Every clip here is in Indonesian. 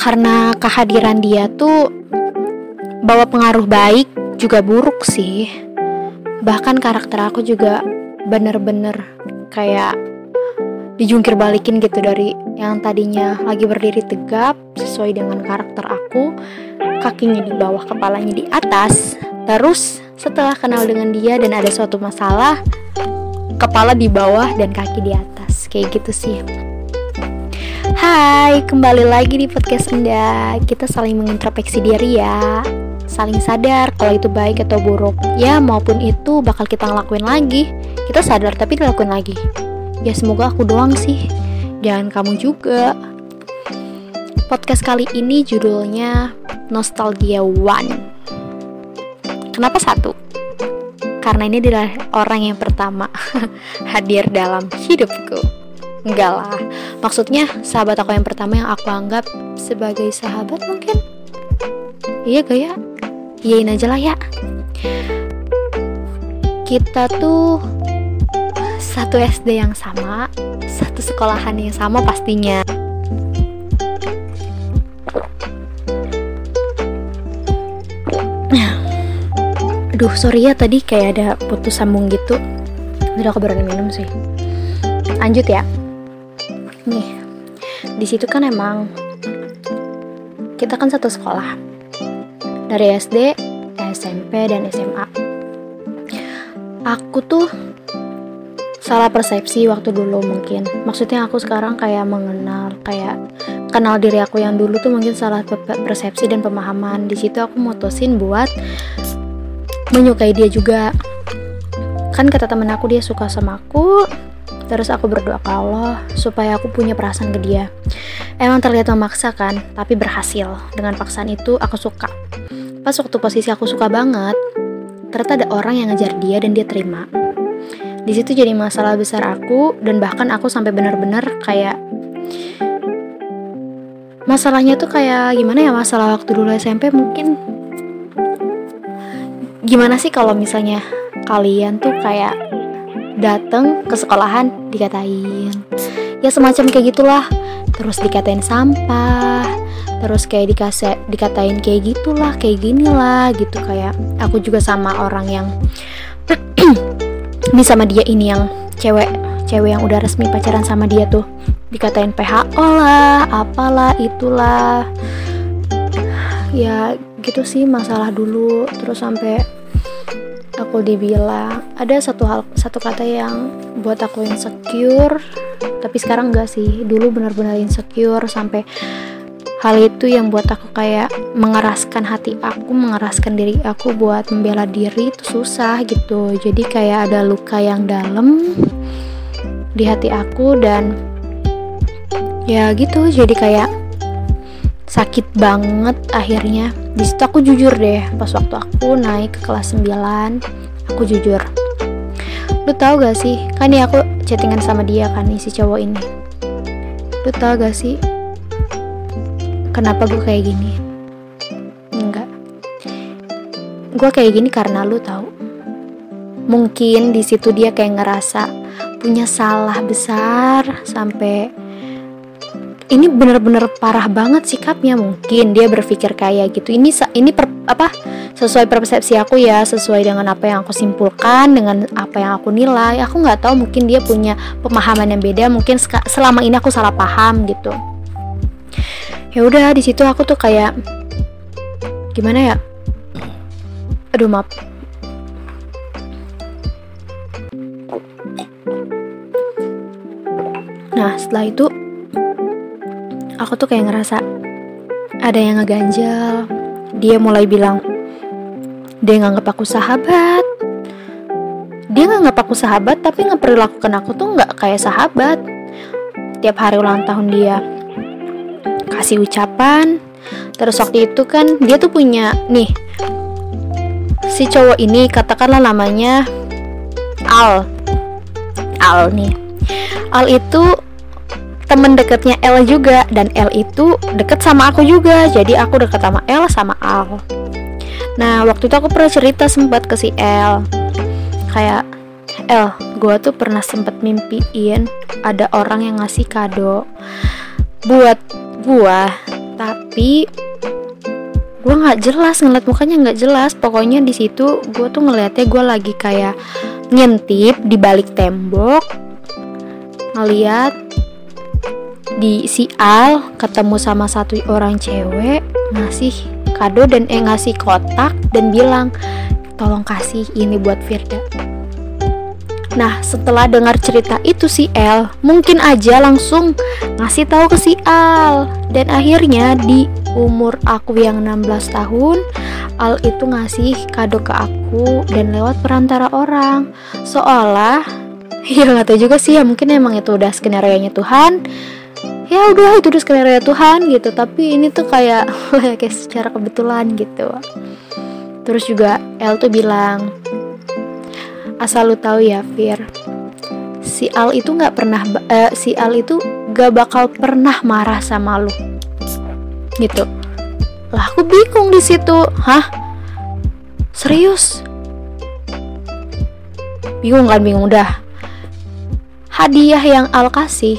karena kehadiran dia tuh bawa pengaruh baik juga buruk sih. Bahkan karakter aku juga bener-bener kayak dijungkir balikin gitu dari yang tadinya lagi berdiri tegap sesuai dengan karakter aku kakinya di bawah kepalanya di atas. Terus setelah kenal dengan dia dan ada suatu masalah kepala di bawah dan kaki di atas. Kayak gitu sih Hai, kembali lagi di podcast Anda. Kita saling mengintrospeksi diri ya. Saling sadar kalau itu baik atau buruk. Ya, maupun itu bakal kita ngelakuin lagi. Kita sadar tapi dilakuin lagi. Ya semoga aku doang sih. Jangan kamu juga. Podcast kali ini judulnya Nostalgia One. Kenapa satu? Karena ini adalah orang yang pertama hadir dalam hidupku. Enggak lah, maksudnya sahabat aku yang pertama yang aku anggap sebagai sahabat mungkin? Iya gak ya? Iyain aja lah ya. Kita tuh satu SD yang sama, satu sekolahan yang sama pastinya. Aduh sorry ya tadi kayak ada putus sambung gitu. Udah aku berani minum sih. Lanjut ya nih di situ kan emang kita kan satu sekolah dari SD, SMP dan SMA. Aku tuh salah persepsi waktu dulu mungkin. Maksudnya aku sekarang kayak mengenal kayak kenal diri aku yang dulu tuh mungkin salah persepsi dan pemahaman. Di situ aku mutusin buat menyukai dia juga. Kan kata temen aku dia suka sama aku, Terus aku berdoa ke Allah supaya aku punya perasaan ke dia. Emang terlihat memaksakan, tapi berhasil. Dengan paksaan itu aku suka. Pas waktu posisi aku suka banget, ternyata ada orang yang ngejar dia dan dia terima. Di situ jadi masalah besar aku dan bahkan aku sampai benar-benar kayak masalahnya tuh kayak gimana ya masalah waktu dulu SMP mungkin gimana sih kalau misalnya kalian tuh kayak dateng ke sekolahan dikatain. Ya semacam kayak gitulah. Terus dikatain sampah terus kayak dikasih dikatain kayak gitulah kayak gini lah gitu. Kayak aku juga sama orang yang ini sama dia ini yang cewek cewek yang udah resmi pacaran sama dia tuh. Dikatain PHO lah apalah itulah. Ya gitu sih masalah dulu. Terus sampai aku dibilang ada satu hal satu kata yang buat aku insecure tapi sekarang enggak sih. Dulu benar-benar insecure sampai hal itu yang buat aku kayak mengeraskan hati aku mengeraskan diri aku buat membela diri itu susah gitu. Jadi kayak ada luka yang dalam di hati aku dan ya gitu. Jadi kayak sakit banget akhirnya. Di situ aku jujur deh pas waktu aku naik ke kelas 9 aku jujur. Lu tau gak sih kan nih aku chattingan sama dia kan nih si cowok ini. Lu tau gak sih kenapa gue kayak gini? Enggak. Gue kayak gini karena lu tahu mungkin di situ dia kayak ngerasa punya salah besar sampai ini bener-bener parah banget sikapnya mungkin dia berpikir kayak gitu. Ini ini per, apa sesuai persepsi aku ya sesuai dengan apa yang aku simpulkan dengan apa yang aku nilai. Aku nggak tahu mungkin dia punya pemahaman yang beda. Mungkin selama ini aku salah paham gitu. Ya udah di situ aku tuh kayak gimana ya? Aduh maaf. Nah setelah itu aku tuh kayak ngerasa ada yang ngeganjel. Dia mulai bilang, dia nganggap aku sahabat. Dia nganggap aku sahabat, tapi ngeperlakukan aku tuh nggak kayak sahabat. Tiap hari ulang tahun dia kasih ucapan. Terus waktu itu kan dia tuh punya nih si cowok ini katakanlah namanya Al. Al nih. Al itu temen deketnya L juga dan L itu deket sama aku juga jadi aku deket sama L sama Al. Nah waktu itu aku pernah cerita sempat ke si L. Kayak L gue tuh pernah sempet mimpiin ada orang yang ngasih kado buat gua tapi gue nggak jelas ngeliat mukanya nggak jelas. Pokoknya di situ gue tuh ngeliatnya gue lagi kayak ngintip di balik tembok ngeliat di si Al ketemu sama satu orang cewek ngasih kado dan eh ngasih kotak dan bilang tolong kasih ini buat Firda. Nah, setelah dengar cerita itu si L mungkin aja langsung ngasih tahu ke si Al. Dan akhirnya di umur aku yang 16 tahun Al itu ngasih kado ke aku dan lewat perantara orang. Seolah ya nggak tahu juga sih ya mungkin emang itu udah skenario nya Tuhan ya udah itu udah skenario Tuhan gitu. Tapi ini tuh kayak kayak secara kebetulan gitu. Terus juga L tuh bilang asal lu tahu ya Fir si Al itu nggak pernah uh, si Al itu gak bakal pernah marah sama lu. Gitu. Lah aku bingung di situ. Hah? Serius? Bingung kan bingung. Udah. Hadiah yang Al kasih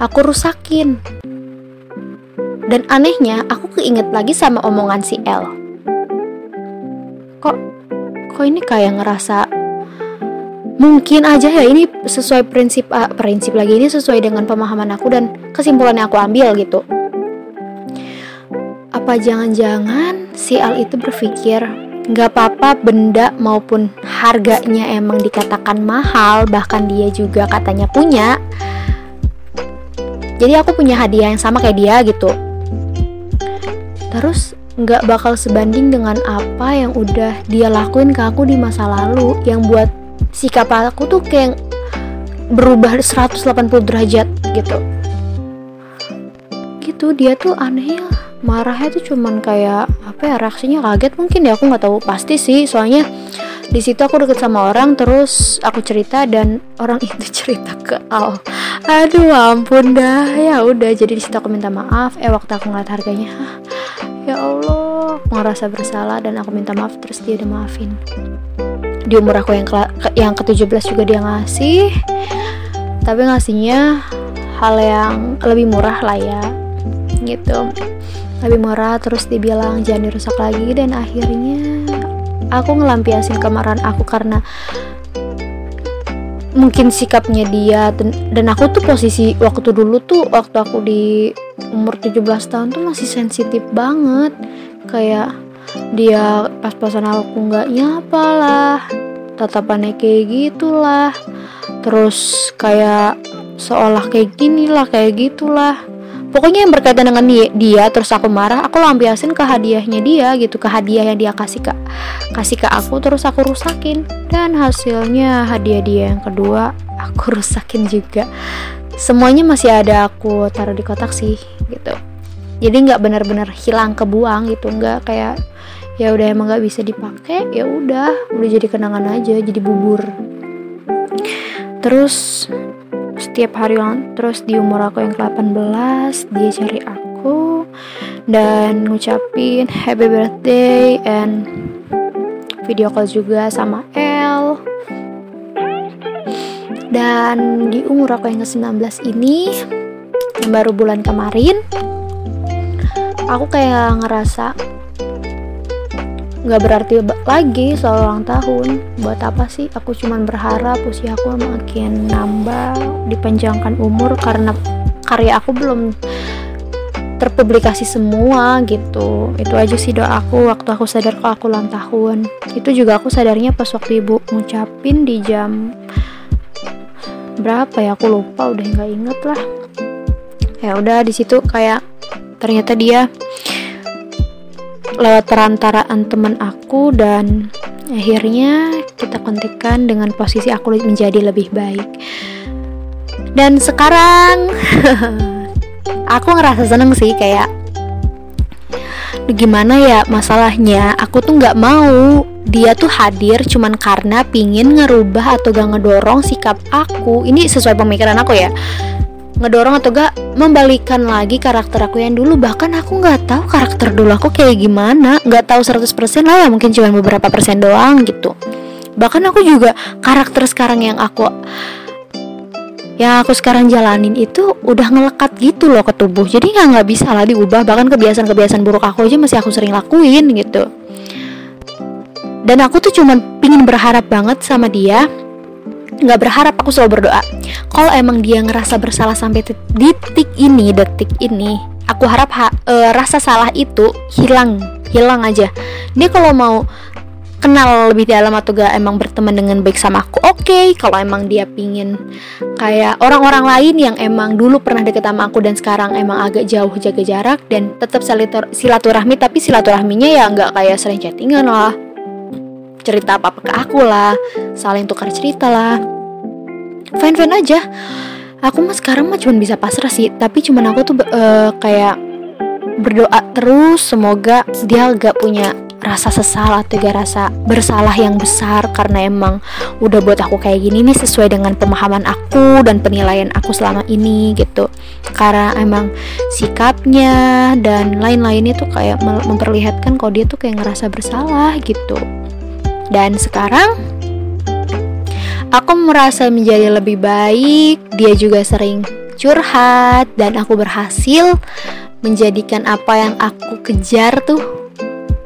aku rusakin. Dan anehnya aku keinget lagi sama omongan si L kok kok ini kayak ngerasa mungkin aja ya ini sesuai prinsip uh, prinsip lagi ini sesuai dengan pemahaman aku dan kesimpulan yang aku ambil gitu. Apa jangan-jangan si Al itu berpikir nggak apa-apa benda maupun harganya emang dikatakan mahal bahkan dia juga katanya punya jadi aku punya hadiah yang sama kayak dia gitu. Terus nggak bakal sebanding dengan apa yang udah dia lakuin ke aku di masa lalu. Yang buat sikap aku tuh kayak berubah 180 derajat gitu. Gitu dia tuh aneh ya marahnya tuh cuman kayak apa ya reaksinya kaget mungkin ya. Aku nggak tahu pasti sih. Soalnya di situ aku deket sama orang terus aku cerita dan orang itu cerita ke Al. Aduh ampun dah. Ya udah jadi di situ aku minta maaf. Eh waktu aku ngeliat harganya ya Allah aku ngerasa bersalah dan aku minta maaf terus dia udah maafin. Di umur aku yang ke, yang ke-17 juga dia ngasih. Tapi ngasihnya hal yang lebih murah lah ya gitu. Lebih murah terus dibilang jangan dirusak lagi dan akhirnya aku ngelampiasin kemarahan aku karena mungkin sikapnya dia dan, aku tuh posisi waktu dulu tuh waktu aku di umur 17 tahun tuh masih sensitif banget. Kayak dia pas-pasan aku nggak nyapa lah tatapannya kayak gitulah. Terus kayak seolah kayak gini lah kayak gitulah pokoknya yang berkaitan dengan dia, dia terus aku marah aku lampiasin ke hadiahnya dia gitu ke hadiah yang dia kasih ke kasih ke aku terus aku rusakin. Dan hasilnya hadiah dia yang kedua aku rusakin juga. Semuanya masih ada aku taruh di kotak sih gitu. Jadi nggak benar-benar hilang kebuang gitu nggak kayak ya udah emang nggak bisa dipakai ya udah udah jadi kenangan aja jadi bubur. Terus setiap hari terus di umur aku yang ke-18 dia cari aku dan ngucapin happy birthday and video call juga sama El. Dan di umur aku yang ke-19 ini yang baru bulan kemarin aku kayak ngerasa nggak berarti lagi soal ulang tahun. Buat apa sih? Aku cuman berharap usia aku makin nambah dipanjangkan umur karena karya aku belum terpublikasi semua gitu. Itu aja sih doa aku waktu aku sadar kalau aku ulang tahun. Itu juga aku sadarnya pas waktu ibu ngucapin di jam berapa ya? Aku lupa udah nggak inget lah. Ya udah di situ kayak ternyata dia lewat perantaraan teman aku dan akhirnya kita kontekan dengan posisi aku menjadi lebih baik. Dan sekarang aku ngerasa seneng sih kayak gimana ya masalahnya? Aku tuh nggak mau dia tuh hadir cuman karena pingin ngerubah atau gak ngedorong sikap aku. Ini sesuai pemikiran aku ya ngedorong atau gak membalikan lagi karakter aku yang dulu. Bahkan aku nggak tahu karakter dulu aku kayak gimana. Nggak tahu 100% lah ya mungkin cuma beberapa persen doang gitu. Bahkan aku juga karakter sekarang yang aku yang aku sekarang jalanin itu udah ngelekat gitu loh ke tubuh. Jadi nggak nggak bisa lah diubah. Bahkan kebiasaan-kebiasaan buruk aku aja masih aku sering lakuin gitu. Dan aku tuh cuman pingin berharap banget sama dia nggak berharap aku selalu berdoa. Kalau emang dia ngerasa bersalah sampai titik ini detik ini aku harap ha, e, rasa salah itu hilang hilang aja. Dia kalau mau kenal lebih dalam atau gak emang berteman dengan baik sama aku oke. Okay. kalau emang dia pingin kayak orang-orang lain yang emang dulu pernah deket sama aku dan sekarang emang agak jauh jaga jarak dan tetap silaturahmi tapi silaturahminya ya nggak kayak sering chattingan lah cerita apa apa ke aku lah. Saling tukar cerita lah. Fine fine aja. Aku mah sekarang mah cuma bisa pasrah sih. Tapi cuman aku tuh uh, kayak berdoa terus semoga dia gak punya rasa sesal atau gak rasa bersalah yang besar karena emang udah buat aku kayak gini nih sesuai dengan pemahaman aku dan penilaian aku selama ini gitu. Karena emang sikapnya dan lain-lainnya tuh kayak memperlihatkan kalau dia tuh kayak ngerasa bersalah gitu dan sekarang aku merasa menjadi lebih baik dia juga sering curhat dan aku berhasil menjadikan apa yang aku kejar tuh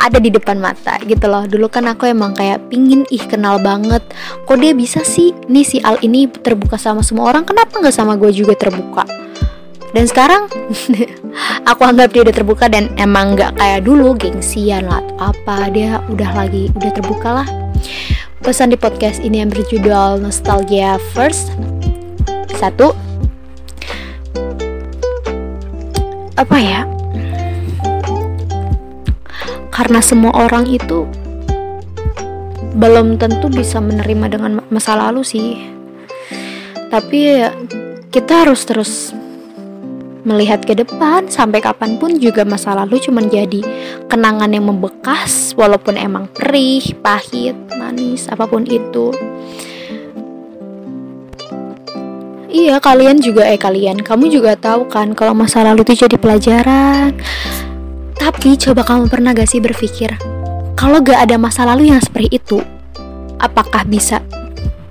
ada di depan mata gitu loh. Dulu kan aku emang kayak pingin ih kenal banget. Kok dia bisa sih? Nih si Al ini terbuka sama semua orang. Kenapa nggak sama gue juga terbuka dan sekarang aku anggap dia udah terbuka dan emang nggak kayak dulu gengsian lah apa. Dia udah lagi udah terbuka lah. Pesan di podcast ini yang berjudul Nostalgia First. Satu apa ya? Karena semua orang itu belum tentu bisa menerima dengan masa lalu sih. Tapi kita harus terus melihat ke depan sampai kapan pun juga masa lalu cuma jadi kenangan yang membekas walaupun emang perih, pahit, manis, apa pun itu. Iya kalian juga eh kalian kamu juga tahu kan kalau masa lalu itu jadi pelajaran tapi coba kamu pernah gak sih berpikir, kalau gak ada masa lalu yang seperti itu, apakah bisa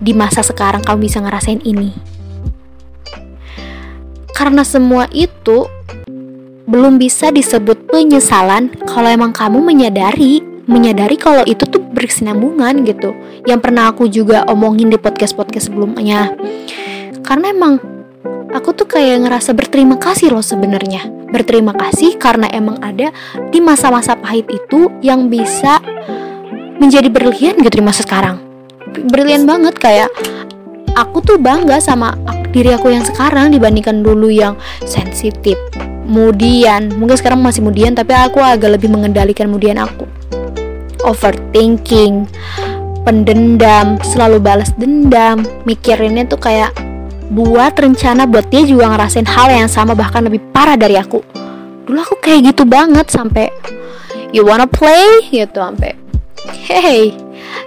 di masa sekarang kamu bisa ngerasain ini? Karena semua itu belum bisa disebut penyesalan kalau emang kamu menyadari menyadari kalau itu tuh berkesinambungan gitu yang pernah aku juga omongin di podcast-podcast sebelumnya karena emang aku tuh kayak ngerasa berterima kasih loh sebenarnya. Berterima kasih karena emang ada di masa-masa pahit itu yang bisa menjadi berlian gitu di masa sekarang. Berlian banget kayak aku tuh bangga sama diri aku yang sekarang dibandingkan dulu yang sensitif. Kemudian, mungkin sekarang masih kemudian tapi aku agak lebih mengendalikan kemudian aku. Overthinking, pendendam, selalu balas dendam, mikirinnya tuh kayak buat rencana buat dia juga ngerasain hal yang sama bahkan lebih parah dari aku dulu aku kayak gitu banget sampai you wanna play gitu sampai hey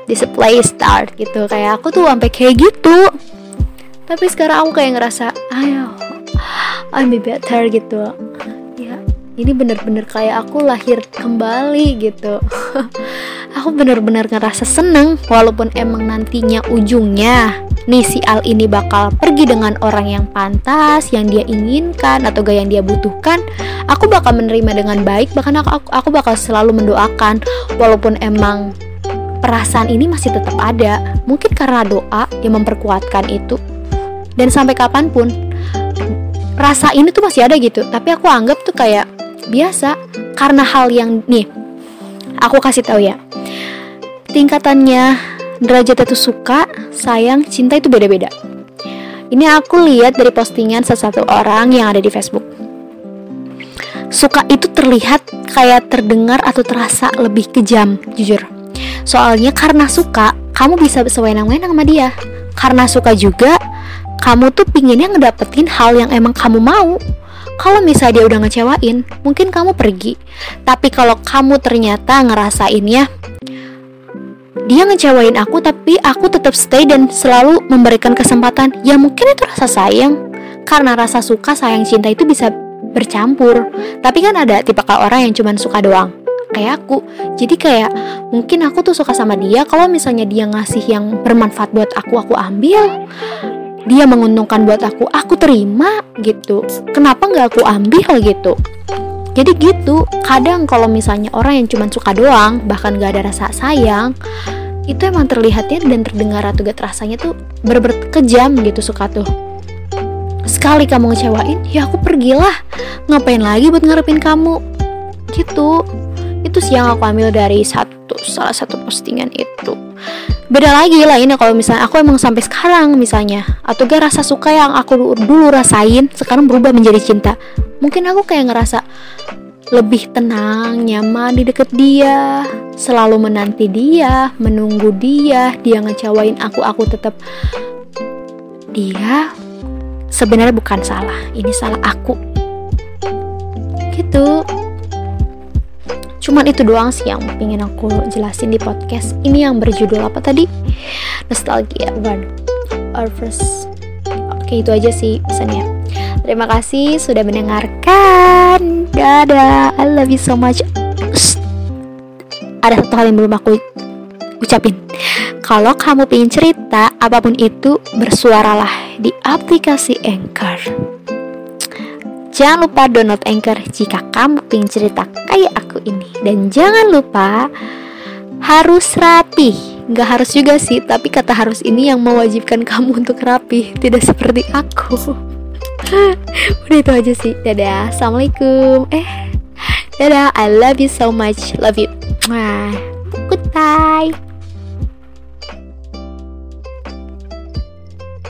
this a play start gitu. Kayak aku tuh sampai kayak gitu. Tapi sekarang aku kayak ngerasa ayo I'm be better gitu. Ya ini bener-bener kayak aku lahir kembali gitu. Aku bener-bener ngerasa seneng walaupun emang nantinya ujungnya nih si Al ini bakal pergi dengan orang yang pantas, yang dia inginkan atau gak yang dia butuhkan, aku bakal menerima dengan baik. Bahkan aku, aku bakal selalu mendoakan, walaupun emang perasaan ini masih tetap ada. Mungkin karena doa yang memperkuatkan itu. Dan sampai kapan pun rasa ini tuh masih ada gitu. Tapi aku anggap tuh kayak biasa karena hal yang nih aku kasih tahu ya. Tingkatannya derajat itu suka, sayang, cinta itu beda-beda. Ini aku lihat dari postingan sesuatu orang yang ada di Facebook. Suka itu terlihat kayak terdengar atau terasa lebih kejam, jujur. Soalnya karena suka, kamu bisa sewenang-wenang sama dia. Karena suka juga, kamu tuh pinginnya ngedapetin hal yang emang kamu mau. Kalau misalnya dia udah ngecewain, mungkin kamu pergi. Tapi kalau kamu ternyata ngerasainnya, dia ngecewain aku tapi aku tetap stay dan selalu memberikan kesempatan ya mungkin itu rasa sayang karena rasa suka sayang cinta itu bisa bercampur tapi kan ada tipe orang yang cuma suka doang kayak aku. Jadi kayak mungkin aku tuh suka sama dia kalau misalnya dia ngasih yang bermanfaat buat aku aku ambil dia menguntungkan buat aku aku terima gitu. Kenapa nggak aku ambil gitu? Jadi gitu. Kadang kalau misalnya orang yang cuma suka doang bahkan gak ada rasa sayang itu emang terlihatnya dan terdengar atau gak rasanya tuh berber kejam gitu suka tuh. Sekali kamu ngecewain ya aku pergilah. Ngapain lagi buat ngarepin kamu? Gitu itu sih yang aku ambil dari satu salah satu postingan itu beda lagi lah ini kalau misalnya aku emang sampai sekarang misalnya atau gak rasa suka yang aku dulu rasain sekarang berubah menjadi cinta mungkin aku kayak ngerasa lebih tenang, nyaman di deket dia, selalu menanti dia, menunggu dia, dia ngecewain aku, aku tetap dia sebenarnya bukan salah, ini salah aku. Gitu. Cuman itu doang sih yang pengen aku jelasin di podcast ini yang berjudul apa tadi? Nostalgia One Our First. Oke itu aja sih pesannya. Terima kasih sudah mendengarkan. Dadah, I love you so much. Ada satu hal yang belum aku ucapin. Kalau kamu pengen cerita apa pun itu, bersuaralah di aplikasi Anchor. Jangan lupa download Anchor jika kamu pengen cerita kayak aku ini. Dan jangan lupa harus rapi. Gak harus juga sih, tapi kata harus ini yang mewajibkan kamu untuk rapi, tidak seperti aku. udah itu aja sih. Dadah. Assalamualaikum. Eh dadah. I love you so much. Love you. Goodbye